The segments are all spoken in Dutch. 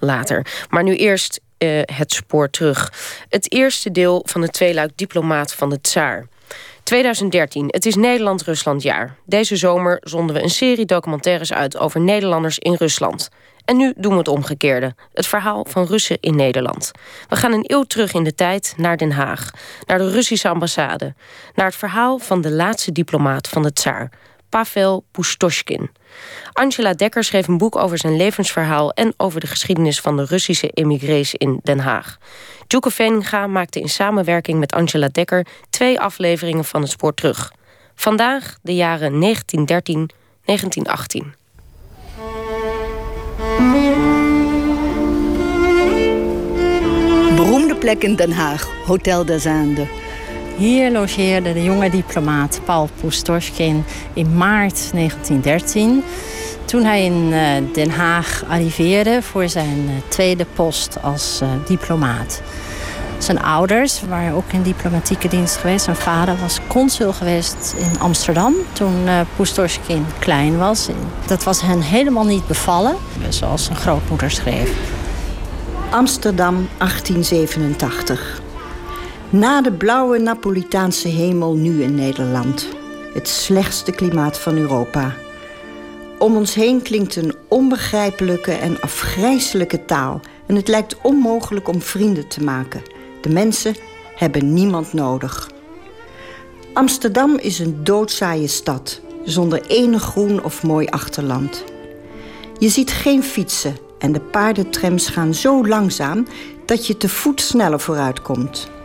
later. Maar nu eerst uh, het spoor terug. Het eerste deel van het tweeluik Diplomaat van de Tsaar. 2013, het is Nederland-Rusland-jaar. Deze zomer zonden we een serie documentaires uit over Nederlanders in Rusland. En nu doen we het omgekeerde. Het verhaal van Russen in Nederland. We gaan een eeuw terug in de tijd naar Den Haag. Naar de Russische ambassade. Naar het verhaal van de laatste diplomaat van de tsaar. Pavel Pustoshkin. Angela Dekker schreef een boek over zijn levensverhaal... en over de geschiedenis van de Russische emigrees in Den Haag. Djoeke Veninga maakte in samenwerking met Angela Dekker... twee afleveringen van het spoor terug. Vandaag de jaren 1913-1918. Beroemde plek in Den Haag, Hotel de Zaande. Hier logeerde de jonge diplomaat Paul Pustoshkin in maart 1913. Toen hij in eh, Den Haag arriveerde voor zijn eh, tweede post als eh, diplomaat. Zijn ouders waren ook in diplomatieke dienst geweest. Zijn vader was consul geweest in Amsterdam toen Pustoshkin klein was. Dat was hen helemaal niet bevallen, zoals zijn grootmoeder schreef. Amsterdam 1887. Na de blauwe Napolitaanse hemel nu in Nederland. Het slechtste klimaat van Europa. Om ons heen klinkt een onbegrijpelijke en afgrijzelijke taal. En het lijkt onmogelijk om vrienden te maken. De mensen hebben niemand nodig. Amsterdam is een doodzaaie stad, zonder enig groen of mooi achterland. Je ziet geen fietsen en de paardentrams gaan zo langzaam dat je te voet sneller vooruit komt.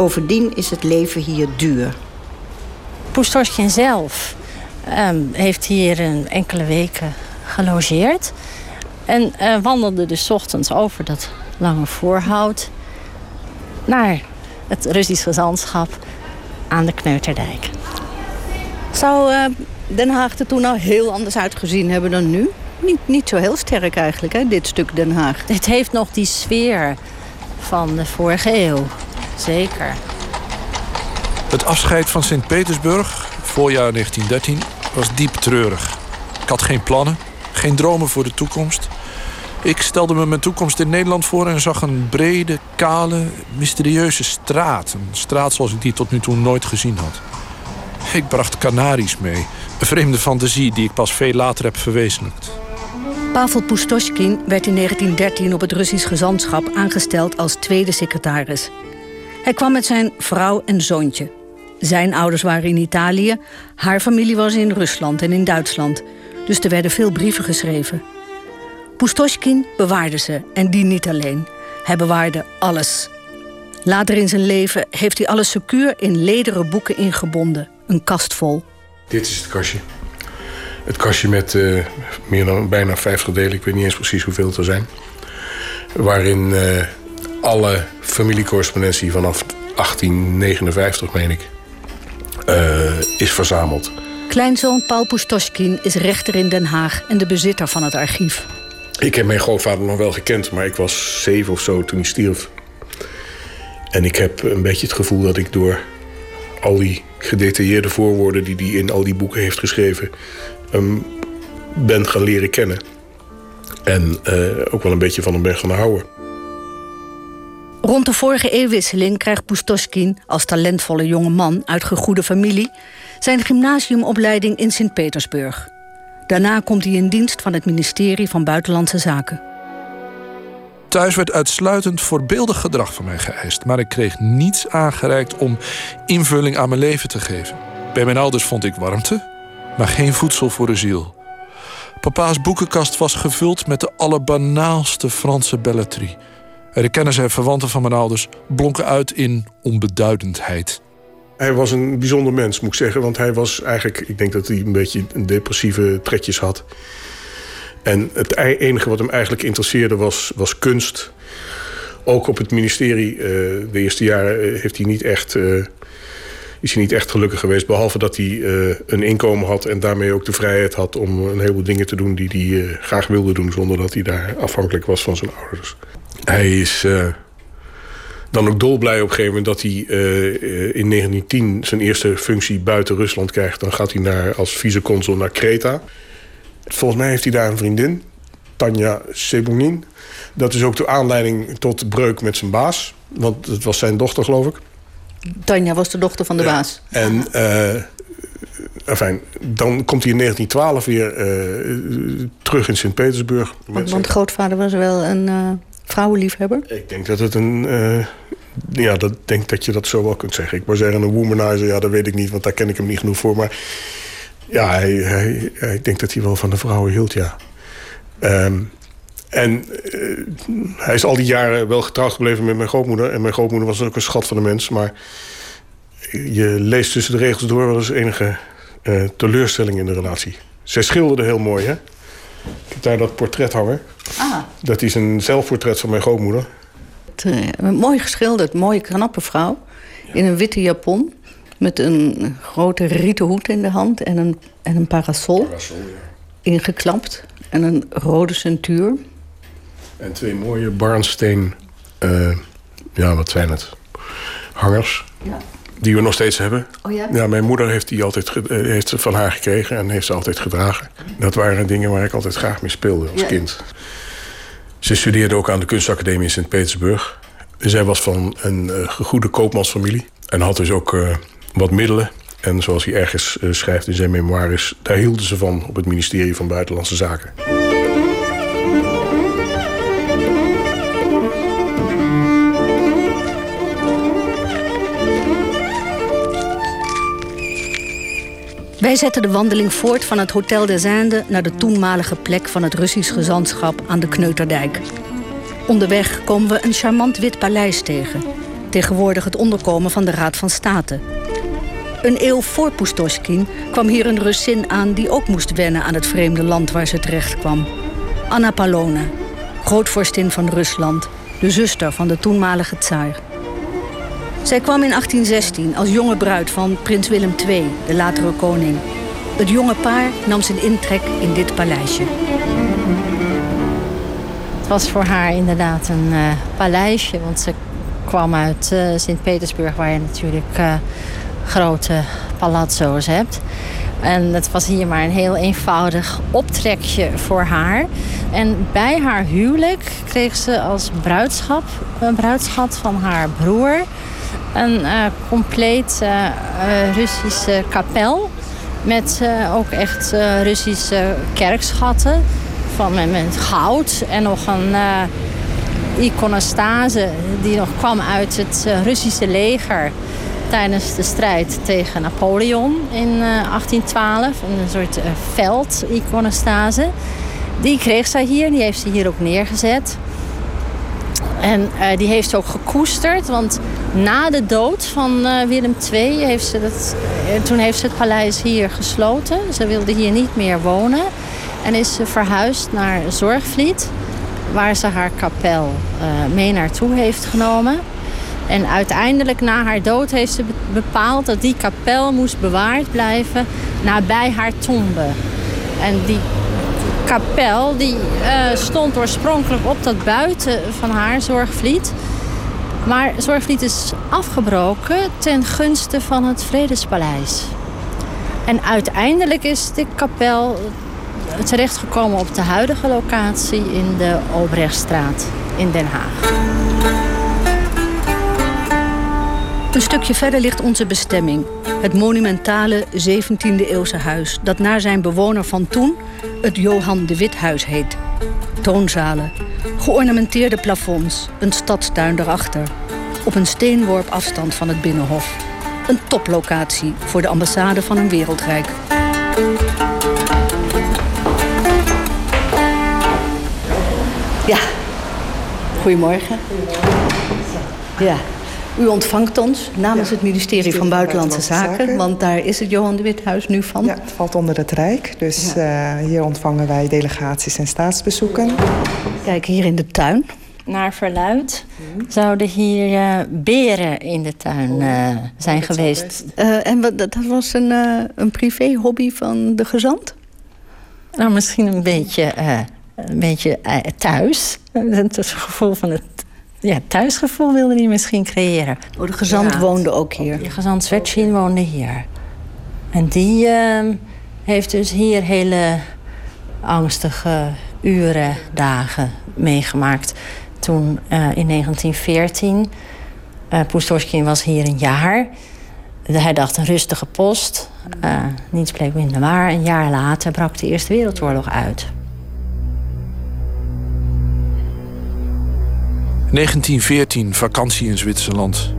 Bovendien is het leven hier duur. Poestorskin zelf um, heeft hier een enkele weken gelogeerd. En uh, wandelde dus ochtends over dat lange voorhout naar het Russisch gezantschap aan de Kneuterdijk. Zou uh, Den Haag er toen al heel anders uitgezien hebben dan nu? Niet, niet zo heel sterk eigenlijk, hè, dit stuk Den Haag. Het heeft nog die sfeer van de vorige eeuw. Zeker. Het afscheid van Sint-Petersburg, voorjaar 1913, was diep treurig. Ik had geen plannen, geen dromen voor de toekomst. Ik stelde me mijn toekomst in Nederland voor en zag een brede, kale, mysterieuze straat. Een straat zoals ik die tot nu toe nooit gezien had. Ik bracht Canaries mee. Een vreemde fantasie die ik pas veel later heb verwezenlijkt. Pavel Pustoshkin werd in 1913 op het Russisch gezantschap aangesteld als tweede secretaris. Hij kwam met zijn vrouw en zoontje. Zijn ouders waren in Italië, haar familie was in Rusland en in Duitsland. Dus er werden veel brieven geschreven. Pustoshkin bewaarde ze en die niet alleen. Hij bewaarde alles. Later in zijn leven heeft hij alles secuur in lederen boeken ingebonden. Een kast vol. Dit is het kastje. Het kastje met uh, meer dan bijna 50 delen. Ik weet niet eens precies hoeveel het er zijn. Waarin uh, alle familiecorrespondentie vanaf 1859, meen ik, uh, is verzameld. Kleinzoon Paul Pustoshkin is rechter in Den Haag en de bezitter van het archief. Ik heb mijn grootvader nog wel gekend, maar ik was zeven of zo toen hij stierf. En ik heb een beetje het gevoel dat ik door al die gedetailleerde voorwoorden die hij in al die boeken heeft geschreven, ben gaan leren kennen. En uh, ook wel een beetje van hem ben gaan houden. Rond de vorige eeuwwisseling krijgt Pustoshkin als talentvolle jonge man uit gegoede familie zijn gymnasiumopleiding in Sint-Petersburg. Daarna komt hij in dienst van het ministerie van Buitenlandse Zaken. Thuis werd uitsluitend voorbeeldig gedrag van mij geëist, maar ik kreeg niets aangereikt om invulling aan mijn leven te geven. Bij mijn ouders vond ik warmte, maar geen voedsel voor de ziel. Papa's boekenkast was gevuld met de allerbanaalste Franse belletrie. De kennis en verwanten van mijn ouders blonken uit in onbeduidendheid. Hij was een bijzonder mens, moet ik zeggen. Want hij was eigenlijk, ik denk dat hij een beetje depressieve trekjes had. En het enige wat hem eigenlijk interesseerde was, was kunst. Ook op het ministerie, uh, de eerste jaren, eh, heeft hij niet echt, uh, is hij niet echt gelukkig geweest. Behalve dat hij uh, een inkomen had en daarmee ook de vrijheid had om een heleboel dingen te doen die hij graag wilde doen. Zonder dat hij daar afhankelijk was van zijn ouders. Hij is dan ook dolblij op een gegeven moment dat hij in 1910 zijn eerste functie buiten Rusland krijgt. Dan gaat hij naar, als viceconsul naar Kreta. Volgens mij heeft hij daar een vriendin. Tanja Sebonin. Dat is ook de aanleiding tot breuk met zijn baas. Want het was zijn dochter, geloof ik. Tanja was de dochter van de baas. En uh, enfin, dan komt hij in 1912 weer uh, terug in Sint-Petersburg. Want, want, grootvader was wel een uh, vrouwenliefhebber? Ik denk dat het een... ja, dat denk dat je dat zo wel kunt zeggen. Ik wou zeggen een womanizer, ja, dat weet ik niet... want daar ken ik hem niet genoeg voor. Maar ja, hij, hij, hij, ik denk dat hij wel van de vrouwen hield, ja. Um, en uh, hij is al die jaren wel getrouwd gebleven met mijn grootmoeder. En mijn grootmoeder was ook een schat van de mens. Maar je leest tussen de regels door wel eens enige uh, teleurstelling in de relatie. Zij schilderde heel mooi, hè? Ik heb daar dat portret hangen. Ah. Dat is een zelfportret van mijn grootmoeder. Uh, mooi geschilderd, mooie knappe vrouw. Ja. In een witte japon. Met een grote rieten hoed in de hand en een, en een parasol. parasol ja. Ingeklapt. En een rode centuur. En twee mooie barnsteen... Uh, ja, wat zijn het? Hangers. Ja. Die we nog steeds hebben. Oh ja? ja mijn moeder heeft die altijd eh, heeft ze van haar gekregen en heeft ze altijd gedragen. Dat waren dingen waar ik altijd graag mee speelde als ja. kind. Ze studeerde ook aan de kunstacademie in Sint-Petersburg. Zij was van een uh, goede koopmansfamilie. En had dus ook uh, wat middelen. En zoals hij ergens uh, schrijft in zijn memoires... daar hielden ze van op het ministerie van Buitenlandse Zaken. Wij zetten de wandeling voort van het Hotel des Indes naar de toenmalige plek van het Russisch gezantschap aan de Kneuterdijk. Onderweg komen we een charmant wit paleis tegen. Tegenwoordig het onderkomen van de Raad van State. Een eeuw voor Pustoschkin kwam hier een Russin aan die ook moest wennen aan het vreemde land waar ze terecht kwam. Anna Palona, grootvorstin van Rusland, de zuster van de toenmalige tsaar. Zij kwam in 1816 als jonge bruid van prins Willem II, de latere koning. Het jonge paar nam zijn intrek in dit paleisje. Het was voor haar inderdaad een uh, paleisje, want ze kwam uit uh, Sint-Petersburg, waar je natuurlijk uh, grote palazzo's hebt. En het was hier maar een heel eenvoudig optrekje voor haar. En bij haar huwelijk kreeg ze als bruidschap, een bruidschat van haar broer een uh, compleet uh, Russische kapel. Met ook echt Russische kerkschatten. Van, met, goud en nog een iconostase die nog kwam uit het Russische leger tijdens de strijd tegen Napoleon in 1812. Een soort veld-iconostase. Die kreeg zij hier, die heeft ze hier ook neergezet. En uh, die heeft ook gekoesterd, want na de dood van uh, Willem II heeft ze dat, uh, toen heeft ze het paleis hier gesloten. Ze wilde hier niet meer wonen en is ze verhuisd naar Zorgvliet, waar ze haar kapel mee naartoe heeft genomen. En uiteindelijk na haar dood heeft ze bepaald dat die kapel moest bewaard blijven nabij haar tombe. En die kapel die uh, stond oorspronkelijk op dat buiten van haar, Zorgvliet. Maar Zorgvliet is afgebroken ten gunste van het Vredespaleis. En uiteindelijk is de kapel terechtgekomen op de huidige locatie in de Obrechtstraat in Den Haag. Een stukje verder ligt onze bestemming. Het monumentale 17e-eeuwse huis... dat naar zijn bewoner van toen het Johan de Withuis heet. Toonzalen, geornamenteerde plafonds, een stadstuin erachter. Op een steenworp afstand van het Binnenhof. Een toplocatie voor de ambassade van een wereldrijk. Ja, goedemorgen. Ja. U ontvangt ons namens het ministerie van Buitenlandse Zaken, want daar is het Johan de Withuis nu van. Ja, het valt onder het Rijk, dus ja. uh, hier ontvangen wij delegaties en staatsbezoeken. Kijk, hier in de tuin. Naar verluid zouden hier uh, beren in de tuin uh, zijn geweest. en wat, dat was een, een privé-hobby van de gezant? Nou, misschien een beetje, een beetje thuis. Het gevoel van het ja, thuisgevoel wilde hij misschien creëren. Oh, de gezant woonde ook hier? De gezant Svetchin woonde hier. En die uh, heeft dus hier hele angstige uren, dagen meegemaakt. Toen in 1914, uh, was hier een jaar. Hij dacht een rustige post. Uh, niets bleek minder waar. Een jaar later brak de Eerste Wereldoorlog uit. 1914, vakantie in Zwitserland.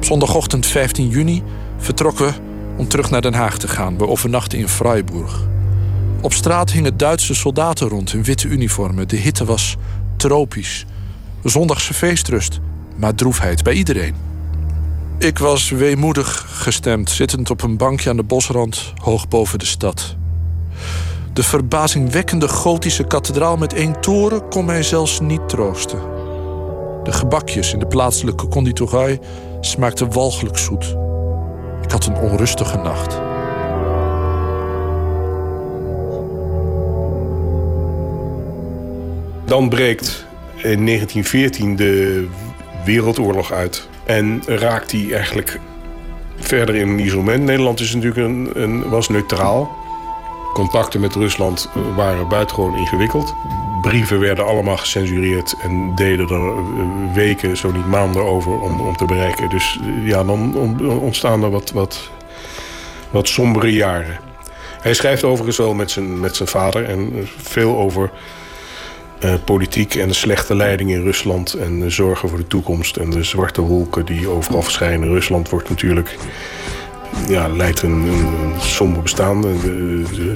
zondagochtend 15 juni vertrokken we om terug naar Den Haag te gaan. We overnachten in Freiburg. Op straat hingen Duitse soldaten rond in witte uniformen. De hitte was tropisch. Zondagse feestrust, maar droefheid bij iedereen. Ik was weemoedig gestemd, zittend op een bankje aan de bosrand, hoog boven de stad. De verbazingwekkende gotische kathedraal met één toren kon mij zelfs niet troosten. De gebakjes in de plaatselijke conditorij smaakten walgelijk zoet. Ik had een onrustige nacht. Dan breekt in 1914 de Wereldoorlog uit. En raakt hij eigenlijk verder in een isolement. Nederland is natuurlijk een, een, was neutraal. Contacten met Rusland waren buitengewoon ingewikkeld. Brieven werden allemaal gecensureerd en deden er eh, weken, zo niet maanden over om, om te bereiken. Dus eh, ja, dan ontstaan er wat, wat, wat sombere jaren. Hij schrijft overigens wel met zijn, met zijn vader en veel over politiek en de slechte leiding in Rusland en zorgen voor de toekomst en de zwarte wolken die overal verschijnen. Rusland wordt natuurlijk ja, leidt een, somber bestaan.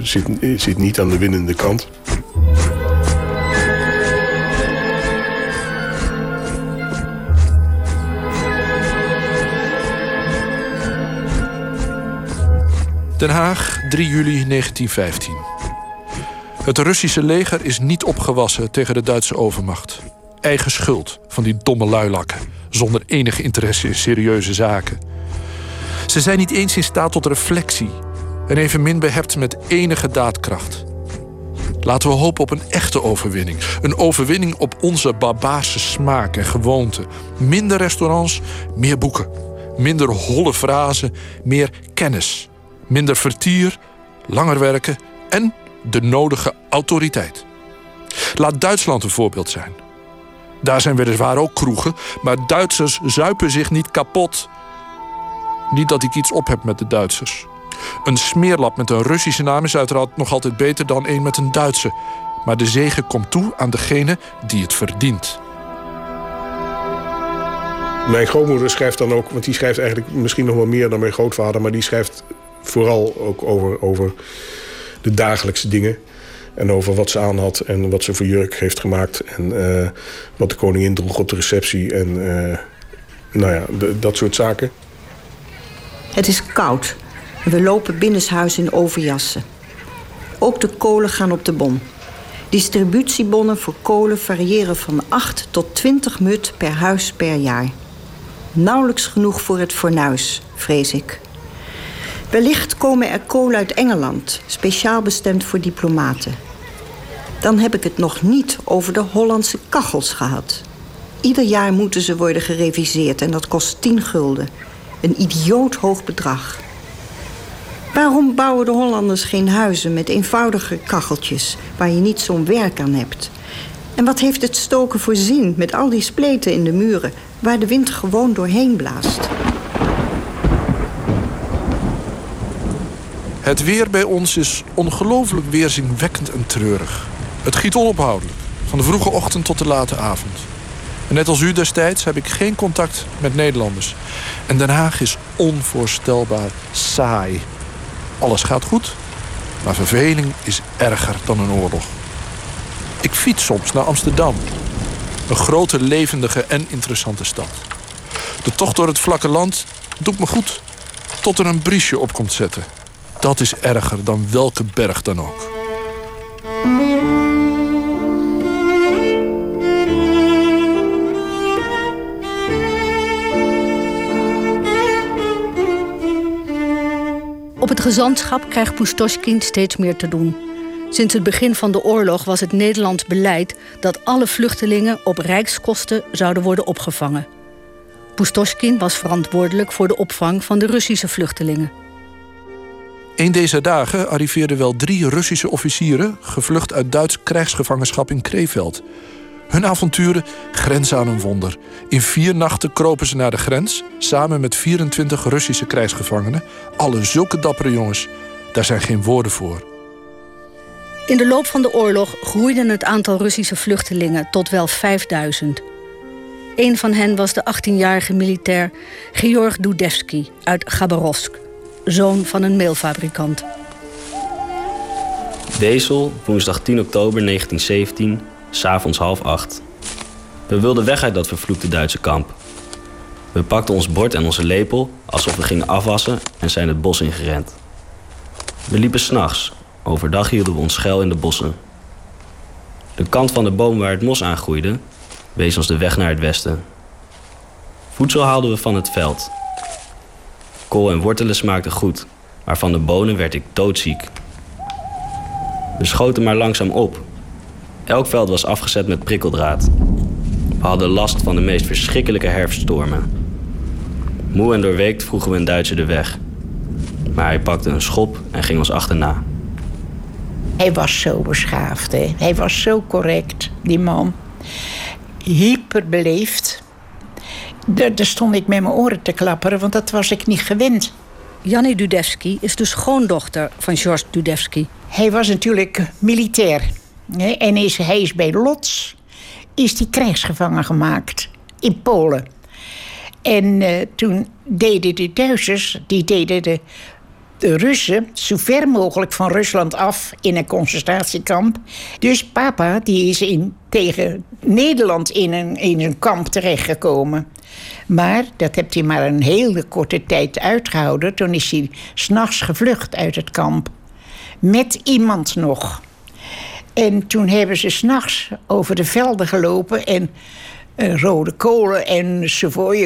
Zit, zit niet aan de winnende kant. Den Haag, 3 juli 1915. Het Russische leger is niet opgewassen tegen de Duitse overmacht. Eigen schuld van die domme luilakken, zonder enige interesse in serieuze zaken. Ze zijn niet eens in staat tot reflectie en evenmin behept met enige daadkracht. Laten we hopen op een echte overwinning. Een overwinning op onze barbaarse smaak en gewoonte. Minder restaurants, meer boeken. Minder holle frazen, meer kennis. Minder vertier, langer werken en de nodige autoriteit. Laat Duitsland een voorbeeld zijn. Daar zijn weliswaar ook kroegen, maar Duitsers zuipen zich niet kapot. Niet dat ik iets op heb met de Duitsers. Een smeerlap met een Russische naam is uiteraard nog altijd beter dan een met een Duitse. Maar de zegen komt toe aan degene die het verdient. Mijn grootmoeder schrijft dan ook, want die schrijft eigenlijk misschien nog wel meer dan mijn grootvader, maar die schrijft vooral ook over, over de dagelijkse dingen. En over wat ze aan had en wat ze voor jurk heeft gemaakt. En uh, wat de koningin droeg op de receptie. En uh, nou ja, dat soort zaken. Het is koud. We lopen binnenshuis in overjassen. Ook de kolen gaan op de bon. Distributiebonnen voor kolen variëren van 8 tot 20 mut per huis per jaar. Nauwelijks genoeg voor het fornuis, vrees ik. Wellicht komen er kolen uit Engeland, speciaal bestemd voor diplomaten. Dan heb ik het nog niet over de Hollandse kachels gehad. Ieder jaar moeten ze worden gereviseerd en dat kost 10 gulden. Een idioot hoog bedrag. Waarom bouwen de Hollanders geen huizen met eenvoudige kacheltjes... waar je niet zo'n werk aan hebt? En wat heeft het stoken voor zin met al die spleten in de muren... waar de wind gewoon doorheen blaast? Het weer bij ons is ongelooflijk weerzinwekkend en treurig. Het giet onophoudelijk, van de vroege ochtend tot de late avond. En net als u destijds heb ik geen contact met Nederlanders. En Den Haag is onvoorstelbaar saai. Alles gaat goed, maar verveling is erger dan een oorlog. Ik fiets soms naar Amsterdam. Een grote, levendige en interessante stad. De tocht door het vlakke land doet me goed. Tot er een briesje op komt zetten dat is erger dan welke berg dan ook. Op het gezantschap krijgt Pustoschkin steeds meer te doen. Sinds het begin van de oorlog was het Nederlands beleid dat alle vluchtelingen op rijkskosten zouden worden opgevangen. Pustoschkin was verantwoordelijk voor de opvang van de Russische vluchtelingen. Een deze dagen arriveerden wel drie Russische officieren... gevlucht uit Duits krijgsgevangenschap in Krefeld. Hun avonturen grenzen aan een wonder. In vier nachten kropen ze naar de grens... samen met 24 Russische krijgsgevangenen. Alle zulke dappere jongens. Daar zijn geen woorden voor. In de loop van de oorlog groeide het aantal Russische vluchtelingen tot wel 5000. Een van hen was de 18-jarige militair Georg Dudevsky uit Gabarovsk, zoon van een meelfabrikant. Wezel, woensdag 10 oktober 1917, s'avonds half acht. We wilden weg uit dat vervloekte Duitse kamp. We pakten ons bord en onze lepel alsof we gingen afwassen en zijn het bos ingerend. We liepen s'nachts. Overdag hielden we ons schuil in de bossen. De kant van de boom waar het mos aangroeide, wees ons de weg naar het westen. Voedsel haalden we van het veld. En wortelen smaakten goed, maar van de bonen werd ik doodziek. We schoten maar langzaam op. Elk veld was afgezet met prikkeldraad. We hadden last van de meest verschrikkelijke herfststormen. Moe en doorweekt vroegen we een Duitser de weg. Maar hij pakte een schop en ging ons achterna. Hij was zo beschaafd, hè? hij was zo correct, die man. Hyperbeleefd. Daar, daar stond ik met mijn oren te klapperen, want dat was ik niet gewend. Jannie Dudevsky is de schoondochter van George Dudevsky. Hij was natuurlijk militair. Hè? En is, hij is bij Lodz is die krijgsgevangen gemaakt in Polen. En uh, toen deden de Duitsers, die deden de de Russen zo ver mogelijk van Rusland af in een concentratiekamp. Dus papa die is in, tegen Nederland in een, in een kamp terechtgekomen. Maar dat heeft hij maar een hele korte tijd uitgehouden. Toen is hij s'nachts gevlucht uit het kamp. Met iemand nog. En toen hebben ze s'nachts over de velden gelopen en uh, rode kolen en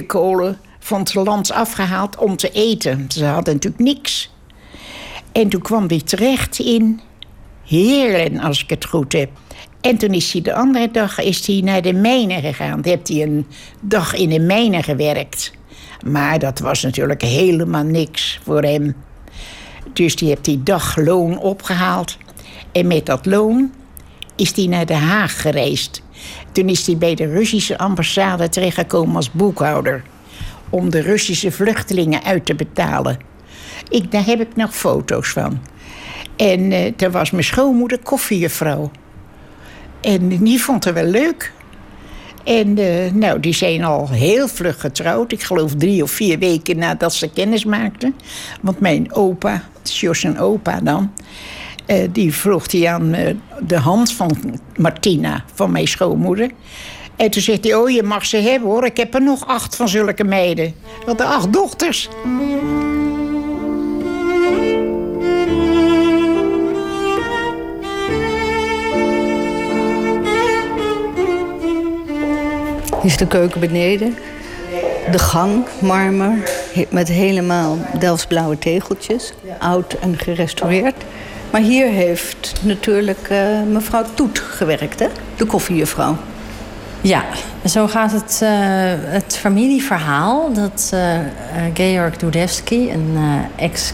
kolen van het land afgehaald om te eten. Ze hadden natuurlijk niks. En toen kwam hij terecht in Heerlen, als ik het goed heb. En toen is hij de andere dag is hij naar de mijnen gegaan. Toen heeft hij een dag in de mijnen gewerkt. Maar dat was natuurlijk helemaal niks voor hem. Dus die heeft die dag loon opgehaald. En met dat loon is hij naar Den Haag gereisd. Toen is hij bij de Russische ambassade terechtgekomen als boekhouder. Om de Russische vluchtelingen uit te betalen. Ik, daar heb ik nog foto's van. En uh, daar was mijn schoonmoeder koffiejuffrouw. En die vond het wel leuk. En uh, nou, die zijn al heel vlug getrouwd. Ik geloof drie of vier weken nadat ze kennis maakten. Want mijn opa, Jos en opa dan... Uh, die vroeg hij aan de hand van Martina, van mijn schoonmoeder. En toen zegt hij, oh, je mag ze hebben hoor. Ik heb er nog acht van zulke meiden. Want de acht dochters. Is de keuken beneden. De gang, marmer, met helemaal Delftsblauwe tegeltjes. Oud en gerestaureerd. Maar hier heeft natuurlijk uh, mevrouw Toet gewerkt, hè? De koffiejuffrouw. Ja, zo gaat het, uh, het familieverhaal. Dat uh, Georg Dudevsky, een, ex,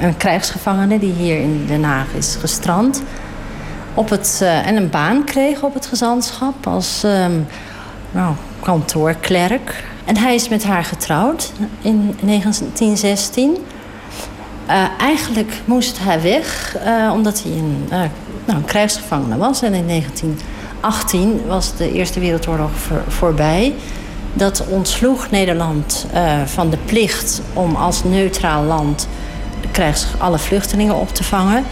een krijgsgevangene die hier in Den Haag is gestrand... Op het, en een baan kreeg op het gezantschap als... Nou, kantoorklerk. En hij is met haar getrouwd in 1916. Uh, eh, eigenlijk moest hij weg, uh, omdat hij een, uh, nou, een krijgsgevangene was. En in 1918 was de Eerste Wereldoorlog voor, voorbij. Dat ontsloeg Nederland van de plicht om als neutraal land krijgs, alle vluchtelingen op te vangen.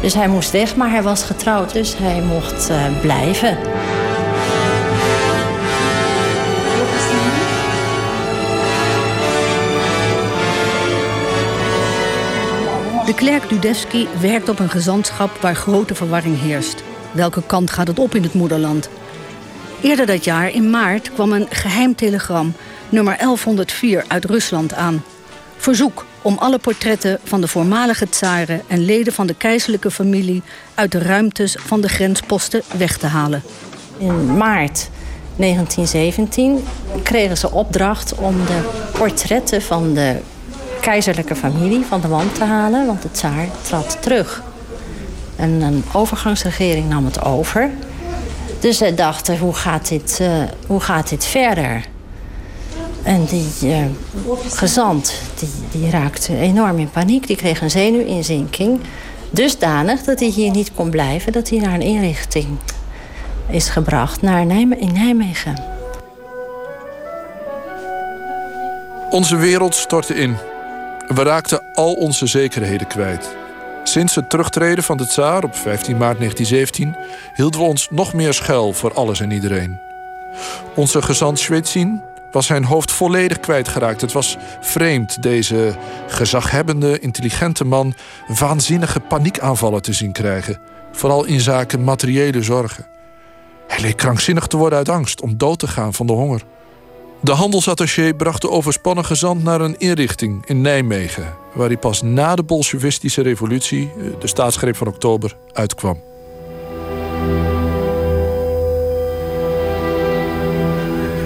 Dus hij moest weg, maar hij was getrouwd, dus hij mocht blijven. De klerk Dudevsky werkt op een gezantschap waar grote verwarring heerst. Welke kant gaat het op in het moederland? Eerder dat jaar, in maart, kwam een geheim telegram, nummer 1104 uit Rusland aan. Verzoek om alle portretten van de voormalige tsaren en leden van de keizerlijke familie uit de ruimtes van de grensposten weg te halen. In maart 1917 kregen ze opdracht om de portretten van de keizerlijke familie van de wand te halen, want de tsaar trad terug. En een overgangsregering nam het over. Dus zij dachten, hoe gaat dit, uh, hoe gaat dit verder? En die uh, gezant die, die raakte enorm in paniek. Die kreeg een zenuwinzinking. Dusdanig dat hij hier niet kon blijven. Dat hij naar een inrichting is gebracht naar in Nijmegen. Onze wereld stortte in. We raakten al onze zekerheden kwijt. Sinds het terugtreden van de tsaar op 15 maart 1917 hielden we ons nog meer schuil voor alles en iedereen. Onze gezant Schwetzin was zijn hoofd volledig kwijtgeraakt. Het was vreemd deze gezaghebbende, intelligente man waanzinnige paniekaanvallen te zien krijgen, vooral in zaken materiële zorgen. Hij leek krankzinnig te worden uit angst om dood te gaan van de honger. De handelsattaché bracht de overspannen gezant naar een inrichting in Nijmegen, waar hij pas na de Bolsjewistische revolutie, eh, de staatsgreep van oktober, uitkwam.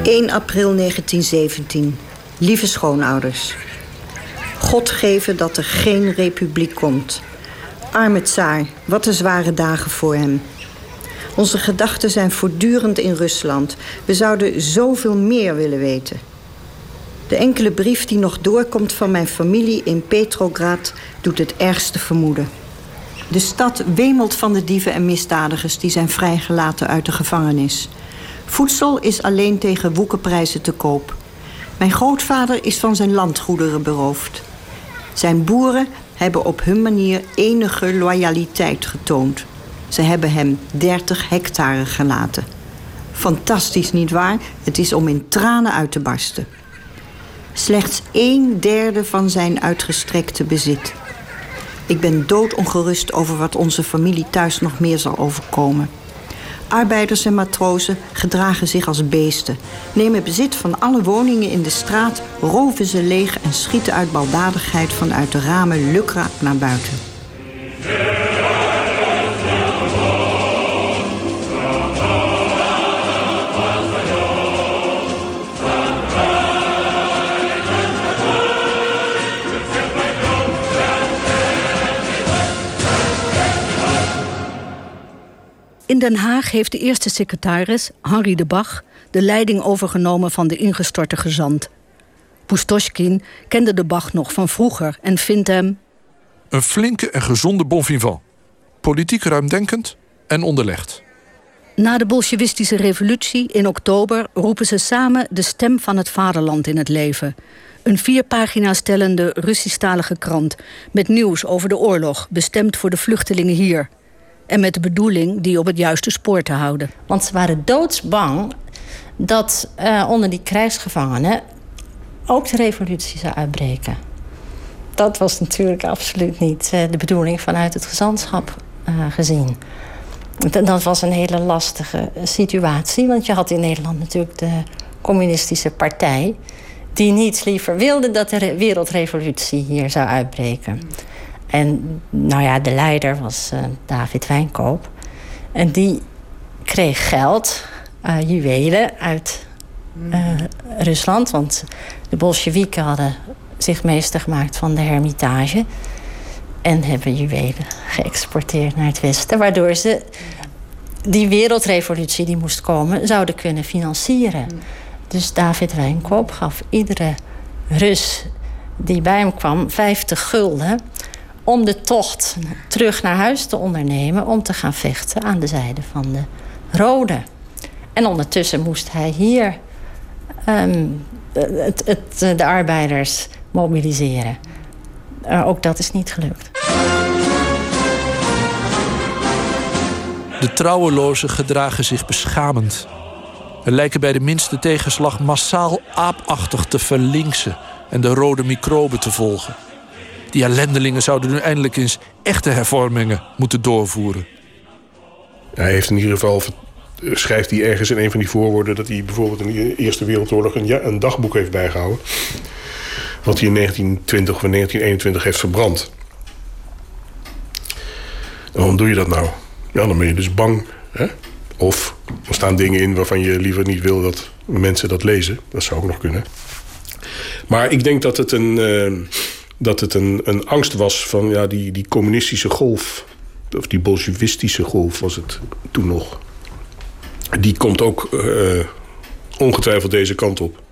...1 april 1917. Lieve schoonouders. God geven dat er geen republiek komt. Arme tsaar, wat een zware dagen voor hem. Onze gedachten zijn voortdurend in Rusland. We zouden zoveel meer willen weten. De enkele brief die nog doorkomt van mijn familie in Petrograd doet het ergste vermoeden. De stad wemelt van de dieven en misdadigers die zijn vrijgelaten uit de gevangenis. Voedsel is alleen tegen woekenprijzen te koop. Mijn grootvader is van zijn landgoederen beroofd. Zijn boeren hebben op hun manier enige loyaliteit getoond. Ze hebben hem 30 hectare gelaten. Fantastisch, nietwaar? Het is om in tranen uit te barsten. Slechts een derde van zijn uitgestrekte bezit. Ik ben doodongerust over wat onze familie thuis nog meer zal overkomen. Arbeiders en matrozen gedragen zich als beesten, nemen bezit van alle woningen in de straat, roven ze leeg en schieten uit baldadigheid vanuit de ramen lukraak naar buiten. In Den Haag heeft de eerste secretaris, Henri de Bach, de leiding overgenomen van de ingestorte gezant. Pustoschkin kende de Bach nog van vroeger en vindt hem. Een flinke en gezonde bon vivant. Politiek ruimdenkend en onderlegd. Na de Bolsjewistische revolutie in oktober roepen ze samen de stem van het vaderland in het leven. Een vier pagina's stellende Russisch-talige krant met nieuws over de oorlog, bestemd voor de vluchtelingen hier. En met de bedoeling die op het juiste spoor te houden. Want ze waren doodsbang dat uh, onder die krijgsgevangenen ook de revolutie zou uitbreken. Dat was natuurlijk absoluut niet uh, de bedoeling vanuit het gezantschap uh, gezien. Dat was een hele lastige situatie, want je had in Nederland natuurlijk de communistische partij, die niets liever wilde dat de wereldrevolutie hier zou uitbreken. En nou ja, de leider was uh, David Wijnkoop. En die kreeg geld, uh, juwelen uit uh, Rusland. Want de Bolsjewieken hadden zich meester gemaakt van de hermitage. En hebben juwelen geëxporteerd naar het Westen. Waardoor ze die wereldrevolutie die moest komen, zouden kunnen financieren. Dus David Wijnkoop gaf iedere Rus die bij hem kwam 50 gulden om de tocht terug naar huis te ondernemen om te gaan vechten aan de zijde van de Rode. En ondertussen moest hij hier um, het, het, de arbeiders mobiliseren. Uh, ook dat is niet gelukt. De trouwelozen gedragen zich beschamend. En lijken bij de minste tegenslag massaal aapachtig te verlinksen en de rode microben te volgen. Die ellendelingen zouden nu eindelijk eens echte hervormingen moeten doorvoeren. Hij heeft in ieder geval schrijft hij ergens in een van die voorwoorden dat hij bijvoorbeeld in de Eerste Wereldoorlog een, een dagboek heeft bijgehouden. Wat hij in 1920 of 1921 heeft verbrand. En waarom doe je dat nou? Ja, dan ben je dus bang. Hè? Of er staan dingen in waarvan je liever niet wil dat mensen dat lezen. Dat zou ook nog kunnen. Maar ik denk dat het een. Uh, dat het een, een angst was van ja, die, die communistische golf... of die bolsjewistische golf was het toen nog... die komt ook uh, ongetwijfeld deze kant op.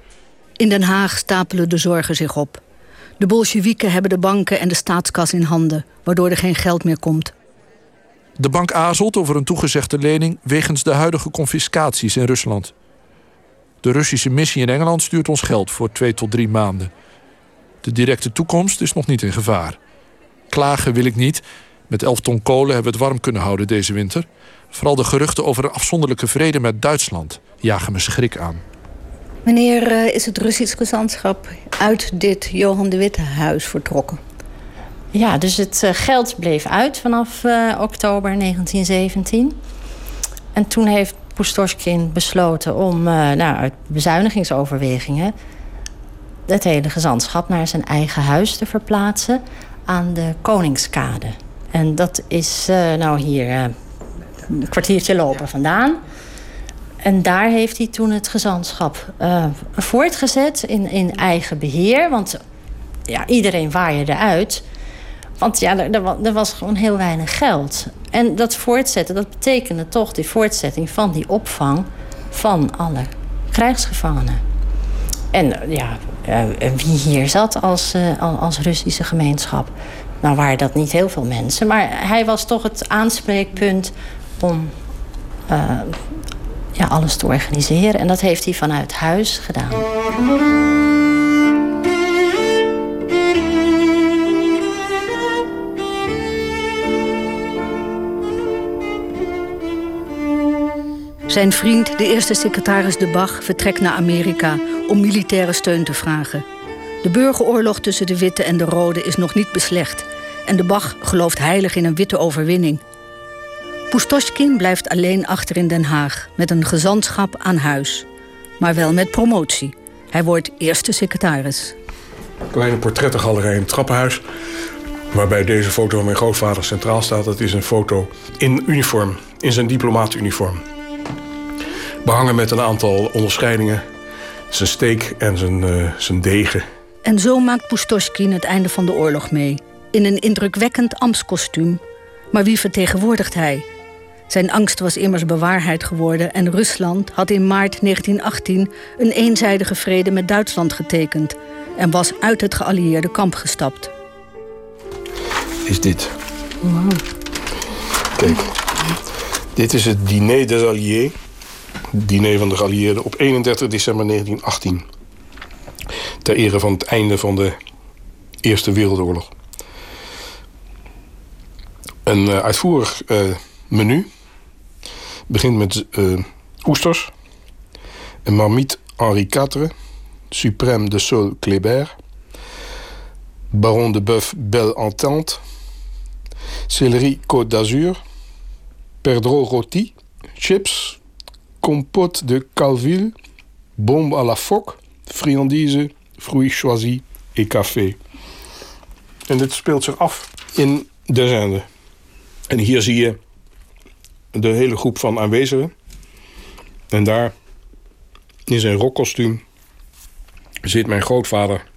In Den Haag stapelen de zorgen zich op. De Bolsjewieken hebben de banken en de staatskas in handen... waardoor er geen geld meer komt. De bank aarzelt over een toegezegde lening... wegens de huidige confiscaties in Rusland. De Russische missie in Engeland stuurt ons geld voor twee tot drie maanden. De directe toekomst is nog niet in gevaar. Klagen wil ik niet. Met 11 ton kolen hebben we het warm kunnen houden deze winter. Vooral de geruchten over een afzonderlijke vrede met Duitsland jagen me schrik aan. Wanneer uh, is het Russisch gezantschap uit dit Johan de Witte huis vertrokken? Ja, dus het uh, geld bleef uit vanaf uh, oktober 1917. En toen heeft Pustoshkin besloten om nou, uit bezuinigingsoverwegingen het hele gezantschap naar zijn eigen huis te verplaatsen aan de Koningskade. En dat is uh, nou hier uh, een kwartiertje lopen vandaan. En daar heeft hij toen het gezantschap uh, voortgezet in, in eigen beheer. Want ja, iedereen waaide uit. Want ja, er, er, was gewoon heel weinig geld. En dat voortzetten, dat betekende toch die voortzetting van die opvang van alle krijgsgevangenen. En ja, wie hier zat als, als Russische gemeenschap. Nou waren dat niet heel veel mensen. Maar hij was toch het aanspreekpunt om uh, ja, alles te organiseren. En dat heeft hij vanuit huis gedaan. Zijn vriend, de eerste secretaris De Bach, vertrekt naar Amerika om militaire steun te vragen. De burgeroorlog tussen de witte en de rode is nog niet beslecht. En De Bach gelooft heilig in een witte overwinning. Pustoshkin blijft alleen achter in Den Haag met een gezantschap aan huis. Maar wel met promotie. Hij wordt eerste secretaris. Kleine portrettengalerij in het trappenhuis. Waarbij deze foto van mijn grootvader centraal staat. Dat is een foto in uniform, in zijn diplomaatuniform. Behangen met een aantal onderscheidingen. Zijn steek en zijn, uh, zijn degen. En zo maakt Pustoshkin het einde van de oorlog mee. In een indrukwekkend ambtskostuum. Maar wie vertegenwoordigt hij? Zijn angst was immers bewaarheid geworden en Rusland had in maart 1918 een eenzijdige vrede met Duitsland getekend en was uit het geallieerde kamp gestapt. Is dit? Kijk, dit is het diner des alliés, diner van de geallieerden op 31 december 1918. Ter ere van het einde van de Eerste Wereldoorlog. Een uh, uitvoerig uh, menu. Begint met uh, oesters, een marmite Henri IV, suprême de Sol Kléber, baron de bœuf Belle Entente, céleri Côte d'Azur, perdreau rôti, chips, compote de calville, bombe à la phoque, friandises, fruits choisis et café. En dit speelt zich af in de zende. En hier zie je de hele groep van aanwezigen. En daar in zijn rokkostuum zit mijn grootvader.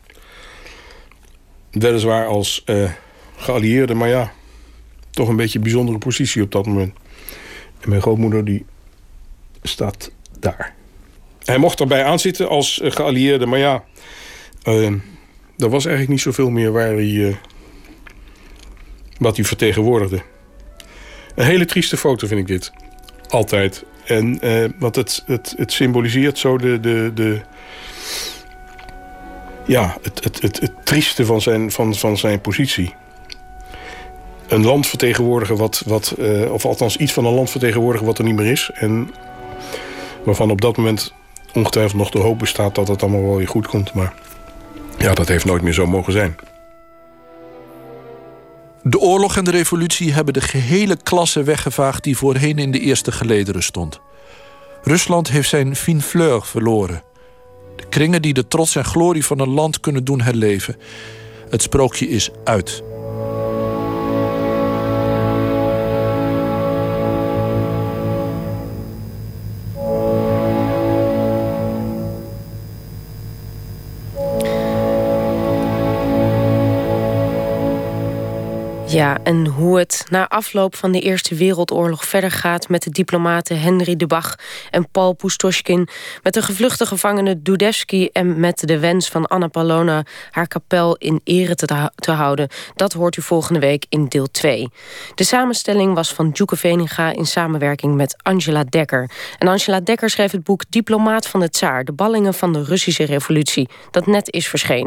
Weliswaar als uh, geallieerde, maar ja, toch een beetje een bijzondere positie op dat moment. En mijn grootmoeder die staat daar. Hij mocht erbij aanzitten als uh, geallieerde, maar ja, uh, er was eigenlijk niet zoveel meer waar hij, wat hij vertegenwoordigde. Een hele trieste foto vind ik dit. Altijd. En, uh, het, het, het symboliseert zo de, de, de, ja, het, het, het, het trieste van zijn, van, van zijn positie. Een land vertegenwoordigen wat, wat of althans iets van een land vertegenwoordigen wat er niet meer is. En waarvan op dat moment ongetwijfeld nog de hoop bestaat dat het allemaal wel weer goed komt. Maar ja, dat heeft nooit meer zo mogen zijn. De oorlog en de revolutie hebben de gehele klasse weggevaagd die voorheen in de eerste gelederen stond. Rusland heeft zijn fine fleur verloren. De kringen die de trots en glorie van een land kunnen doen herleven. Het sprookje is uit. Ja, en hoe het na afloop van de Eerste Wereldoorlog verder gaat... met de diplomaten Henry de Bach en Paul Pustoschkin... met de gevluchte gevangene Dudevsky... en met de wens van Anna Palona haar kapel in ere te, te houden... dat hoort u volgende week in deel 2. De samenstelling was van Djoeke Veninga in samenwerking met Angela Dekker. En Angela Dekker schreef het boek Diplomaat van het Tsaar... de ballingen van de Russische revolutie, dat net is verschenen.